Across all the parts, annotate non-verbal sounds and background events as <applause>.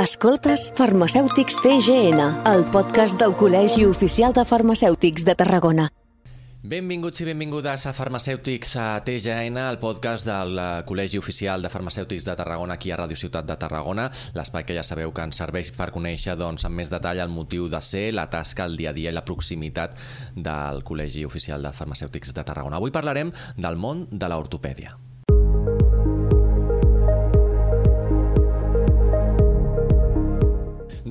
Escoltes Farmacèutics TGN, el podcast del Col·legi Oficial de Farmacèutics de Tarragona. Benvinguts i benvingudes a Farmacèutics a TGN, el podcast del eh, Col·legi Oficial de Farmacèutics de Tarragona, aquí a Ràdio Ciutat de Tarragona, l'espai que ja sabeu que ens serveix per conèixer doncs, amb més detall el motiu de ser, la tasca, el dia a dia i la proximitat del Col·legi Oficial de Farmacèutics de Tarragona. Avui parlarem del món de l'ortopèdia.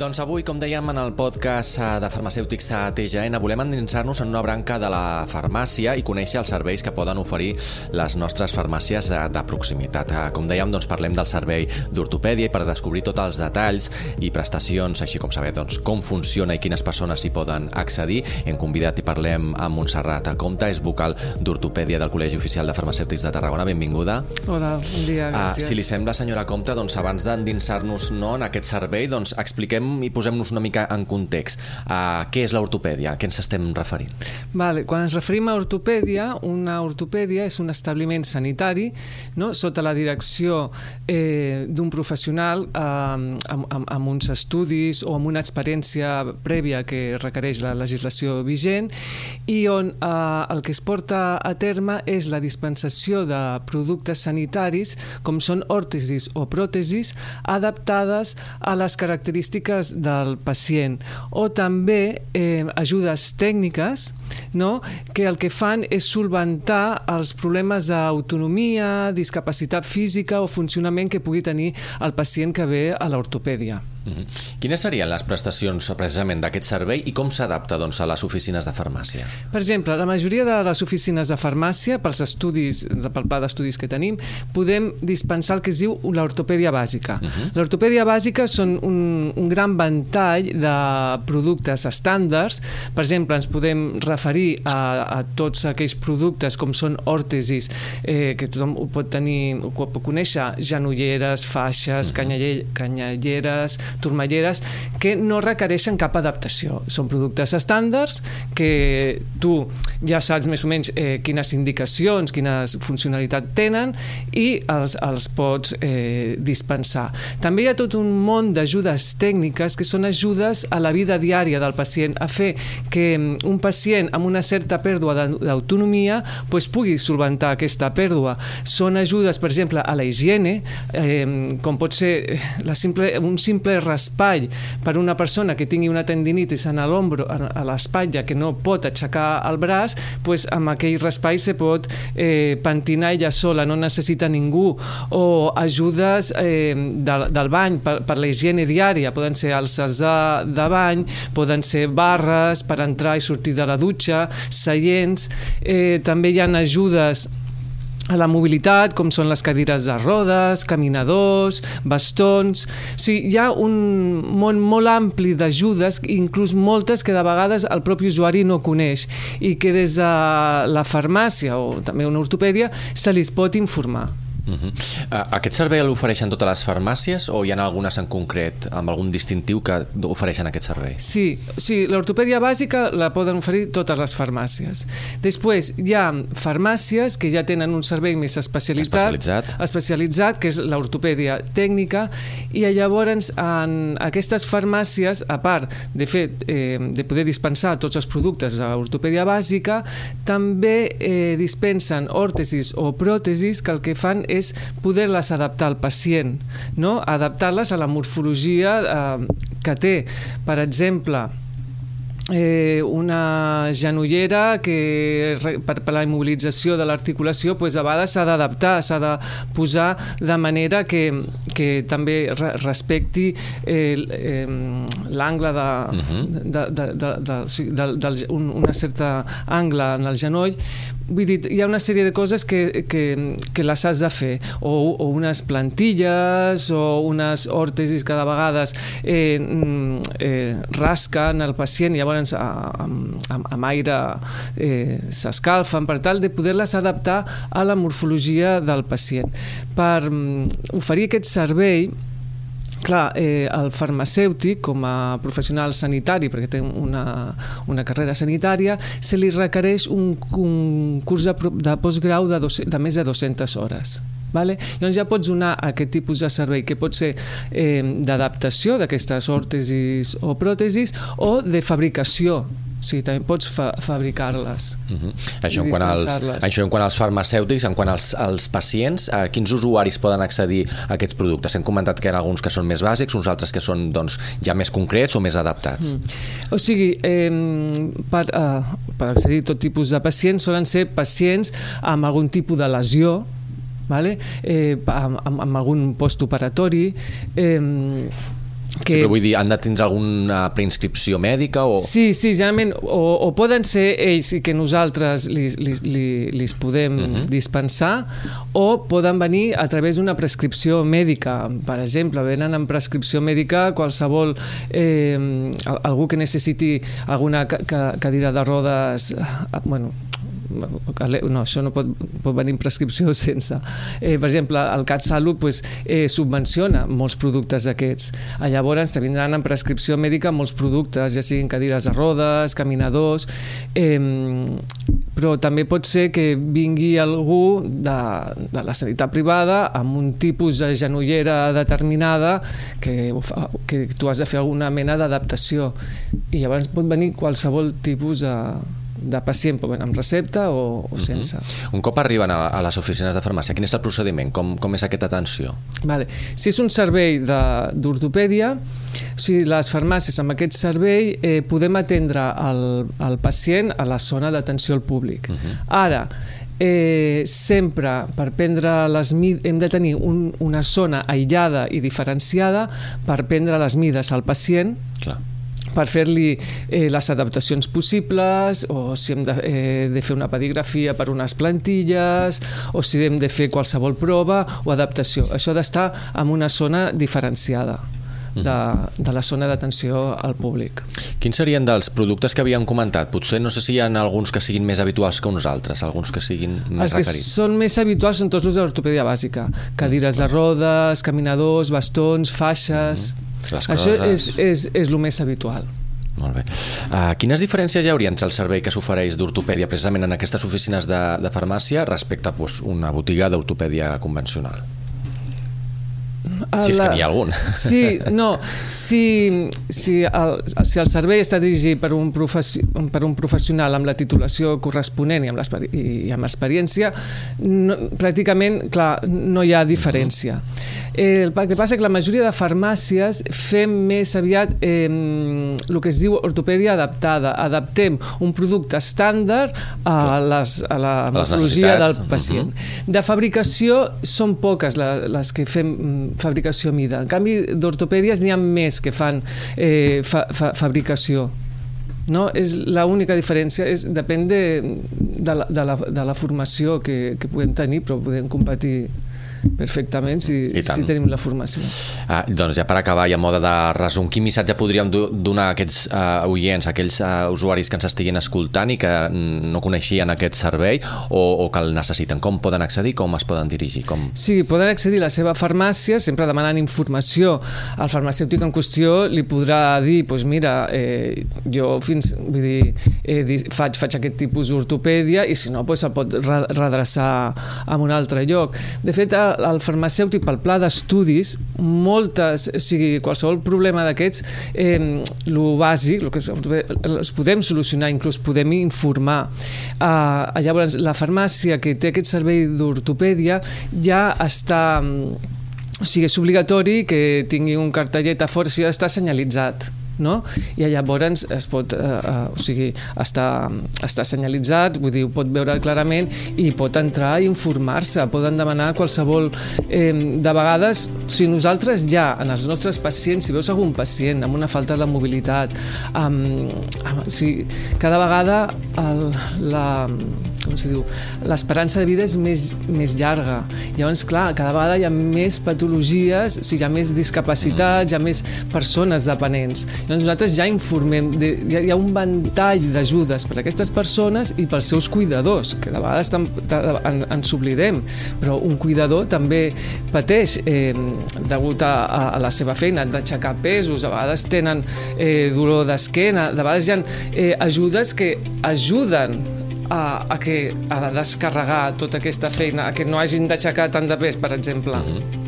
Doncs avui, com dèiem en el podcast eh, de farmacèutics de TGN, volem endinsar-nos en una branca de la farmàcia i conèixer els serveis que poden oferir les nostres farmàcies eh, de proximitat. Eh, com dèiem, doncs parlem del servei d'ortopèdia i per descobrir tots els detalls i prestacions, així com saber doncs, com funciona i quines persones hi poden accedir, hem convidat i parlem amb Montserrat Comte, és vocal d'ortopèdia del Col·legi Oficial de Farmacèutics de Tarragona. Benvinguda. Hola, bon dia, gràcies. Uh, si li sembla, senyora Comte, doncs abans d'endinsar-nos no, en aquest servei, doncs expliquem i posem-nos una mica en context. Uh, què és l'ortopèdia? A què ens estem referint? Vale, quan ens referim a ortopèdia, una ortopèdia és un establiment sanitari no? sota la direcció eh, d'un professional eh, amb, amb, amb uns estudis o amb una experiència prèvia que requereix la legislació vigent i on eh, el que es porta a terme és la dispensació de productes sanitaris com són òrtesis o pròtesis adaptades a les característiques del pacient o també eh, ajudes tècniques no? que el que fan és solventar els problemes d'autonomia, discapacitat física o funcionament que pugui tenir el pacient que ve a l'ortopèdia. Mm -hmm. Quines serien les prestacions precisament d'aquest servei i com s'adapta doncs, a les oficines de farmàcia? Per exemple, la majoria de les oficines de farmàcia, pels estudis, pel pla d'estudis que tenim, podem dispensar el que es diu l'ortopèdia bàsica. Uh -huh. L'ortopèdia bàsica són un, un gran ventall de productes estàndards. Per exemple, ens podem referir a, a tots aquells productes com són òrtesis, eh, que tothom ho pot tenir, ho pot conèixer, genolleres, faixes, uh -huh. canyelleres, turmalleres que no requereixen cap adaptació. Són productes estàndards que tu ja saps més o menys eh, quines indicacions, quines funcionalitat tenen i els, els pots eh, dispensar. També hi ha tot un món d'ajudes tècniques que són ajudes a la vida diària del pacient, a fer que mm, un pacient amb una certa pèrdua d'autonomia pues, pugui solventar aquesta pèrdua. Són ajudes, per exemple, a la higiene, eh, com pot ser la simple, un simple raspall per una persona que tingui una tendinitis en l'ombro, a l'espatlla, que no pot aixecar el braç, pues amb aquell raspall se pot eh, pentinar ella sola, no necessita ningú. O ajudes eh, del, del bany per, per la higiene diària, poden ser alces de, de bany, poden ser barres per entrar i sortir de la dutxa, seients, eh, també hi ha ajudes a la mobilitat, com són les cadires de rodes, caminadors, bastons... O sigui, hi ha un món molt ampli d'ajudes, inclús moltes que de vegades el propi usuari no coneix i que des de la farmàcia o també una ortopèdia se li pot informar. Uh -huh. uh, aquest servei l'ofereixen totes les farmàcies o hi ha algunes en concret amb algun distintiu que ofereixen aquest servei? Sí, sí l'ortopèdia bàsica la poden oferir totes les farmàcies. Després hi ha farmàcies que ja tenen un servei més especialitzat, especialitzat, especialitzat que és l'ortopèdia tècnica i llavors en aquestes farmàcies, a part de, fet, eh, de poder dispensar tots els productes de l'ortopèdia bàsica, també eh, dispensen òrtesis o pròtesis que el que fan és poder-les adaptar al pacient, no? adaptar-les a la morfologia eh, que té. Per exemple, eh, una genollera que per, per la immobilització de l'articulació pues, a vegades s'ha d'adaptar, s'ha de posar de manera que, que també re, respecti eh, eh, l'angle de, uh -huh. de, de, de, de, de, de, de, un, una certa angle en el genoll vull dir, hi ha una sèrie de coses que, que, que les has de fer o, o unes plantilles o unes òrtesis que de vegades eh, mm, eh, rasquen el pacient i llavors amb, amb, amb aire eh, s'escalfen per tal de poder-les adaptar a la morfologia del pacient. Per um, oferir aquest servei clar, eh, el farmacèutic, com a professional sanitari, perquè té una, una carrera sanitària, se li requereix un, un curs de, de postgrau de, dos, de més de 200 hores. Vale? Llavors ja pots donar aquest tipus de servei que pot ser eh, d'adaptació d'aquestes òrtesis o pròtesis o de fabricació o sigui, també pots fa fabricar-les. Uh -huh. això, en quant als, això en quant als farmacèutics, en quant als, als pacients, a quins usuaris poden accedir a aquests productes? Hem comentat que hi ha alguns que són més bàsics, uns altres que són doncs, ja més concrets o més adaptats. Mm. O sigui, eh, per, eh, per accedir a tot tipus de pacients, solen ser pacients amb algun tipus de lesió, vale? eh, amb, amb, amb algun postoperatori, eh, que... Sí, vull dir, han de tindre alguna preinscripció mèdica o... Sí, sí, generalment o, o poden ser ells i que nosaltres li, li, li, li podem uh mhm. -huh. dispensar o poden venir a través d'una prescripció mèdica. Per exemple, venen amb prescripció mèdica qualsevol eh, algú que necessiti alguna cadira de rodes eh, bueno, no, això no pot, pot venir en prescripció <laughs> sense. Eh, per exemple, el CatSalut pues, eh, subvenciona molts productes d'aquests. Llavors te vindran en prescripció mèdica molts productes, ja siguin cadires de rodes, caminadors, eh, però també pot ser que vingui algú de, de la sanitat privada amb un tipus de genollera determinada que, que tu has de fer alguna mena d'adaptació i llavors pot venir qualsevol tipus de, de pacient amb recepta o, o sense. Uh -huh. Un cop arriben a, a les oficines de farmàcia, quin és el procediment? Com, com és aquesta atenció? Vale. Si és un servei d'ortopèdia, o sigui, les farmàcies amb aquest servei eh, podem atendre el, el pacient a la zona d'atenció al públic. Uh -huh. Ara, eh, sempre per prendre les mides hem de tenir un, una zona aïllada i diferenciada per prendre les mides al pacient Clar per fer-li eh, les adaptacions possibles o si hem de, eh, de fer una pedigrafia per unes plantilles o si hem de fer qualsevol prova o adaptació. Això ha d'estar en una zona diferenciada de, mhm. de la zona d'atenció al públic. Quins serien dels productes que havíem comentat? Potser no sé si hi ha alguns que siguin més habituals que uns altres, alguns que siguin més els requerits. Els que són més habituals són tots els de l'ortopèdia bàsica. Cadires mm, de rodes, caminadors, bastons, faixes... Mm les Això és, és, és el més habitual. Molt bé. Uh, quines diferències hi hauria entre el servei que s'ofereix d'ortopèdia precisament en aquestes oficines de, de farmàcia respecte a pues, una botiga d'ortopèdia convencional? Si és que n'hi ha algun. Sí, no, si, si, el, si el servei està dirigit per un, professi, per un professional amb la titulació corresponent i amb, i amb experiència, no, pràcticament, clar, no hi ha diferència. Eh, el que passa és que la majoria de farmàcies fem més aviat eh, el que es diu ortopèdia adaptada. Adaptem un producte estàndard a, les, a la morfologia del pacient. Uh -huh. De fabricació són poques les, les que fem fabricació a mida. En canvi, d'ortopèdies n'hi ha més que fan eh, fa, fa, fabricació. No? És l'única diferència, és, depèn de, de, la, de, la, de la formació que, que podem tenir, però podem competir perfectament si, si tenim la formació. Ah, doncs ja per acabar, i a moda de resum, quin missatge podríem donar a aquests uh, oients, a aquells uh, usuaris que ens estiguin escoltant i que no coneixien aquest servei o, o que el necessiten? Com poden accedir? Com es poden dirigir? Com... Sí, poden accedir a la seva farmàcia, sempre demanant informació. al farmacèutic en qüestió li podrà dir, doncs mira, eh, jo fins, vull dir, eh, faig, faig aquest tipus d'ortopèdia i si no, doncs el pot redreçar a un altre lloc. De fet, el farmacèutic pel pla d'estudis, moltes, o sigui, qualsevol problema d'aquests, eh, el bàsic, el que els podem solucionar, inclús podem informar. Eh, llavors, la farmàcia que té aquest servei d'ortopèdia ja està o sigui, és obligatori que tingui un cartellet a fora, si ha d'estar senyalitzat no? i llavors es pot, eh, eh, o sigui, està, està senyalitzat, vull dir, ho pot veure clarament i pot entrar i informar-se, poden demanar qualsevol... Eh, de vegades, si nosaltres ja, en els nostres pacients, si veus algun pacient amb una falta de mobilitat, amb, amb, sigui, cada vegada el, la, com se diu, l'esperança de vida és més, més llarga. Llavors, clar, cada vegada hi ha més patologies, o sigui, hi ha més discapacitats, hi ha més persones dependents. Llavors nosaltres ja informem, de, hi, ha, hi ha un ventall d'ajudes per a aquestes persones i pels seus cuidadors, que de vegades tam, en, ens oblidem, però un cuidador també pateix eh, degut a, a la seva feina d'aixecar pesos, a vegades tenen eh, dolor d'esquena, de vegades hi ha eh, ajudes que ajuden a, a, que, a descarregar tota aquesta feina, a que no hagin d'aixecar tant de pes, per exemple. Mm -hmm.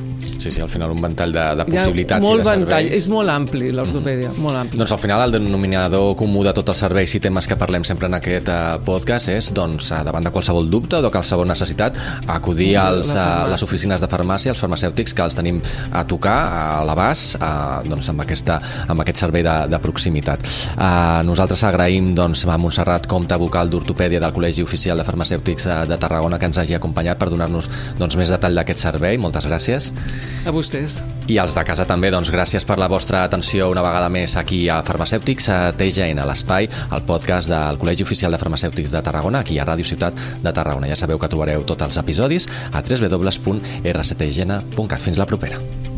Sí, sí, al final un ventall de, de possibilitats molt i de serveis. ventall, és molt ampli l'ortopèdia, mm -hmm. molt ampli. Doncs al final el denominador comú de tots els serveis i temes que parlem sempre en aquest uh, podcast és, doncs, uh, davant de qualsevol dubte o de qualsevol necessitat, acudir als, a les oficines de farmàcia, als farmacèutics, que els tenim a tocar a l'abast, uh, doncs, amb, aquesta, amb aquest servei de, de proximitat. Uh, nosaltres agraïm doncs, a Montserrat Comte, vocal d'ortopèdia del Col·legi Oficial de Farmacèutics de Tarragona, que ens hagi acompanyat per donar-nos doncs, més detall d'aquest servei. Moltes gràcies. A vostès. I als de casa també, doncs gràcies per la vostra atenció una vegada més aquí a Farmacèutics, a TGN, a l'Espai, al podcast del Col·legi Oficial de Farmacèutics de Tarragona, aquí a Ràdio Ciutat de Tarragona. Ja sabeu que trobareu tots els episodis a www.rctgn.cat. Fins la propera.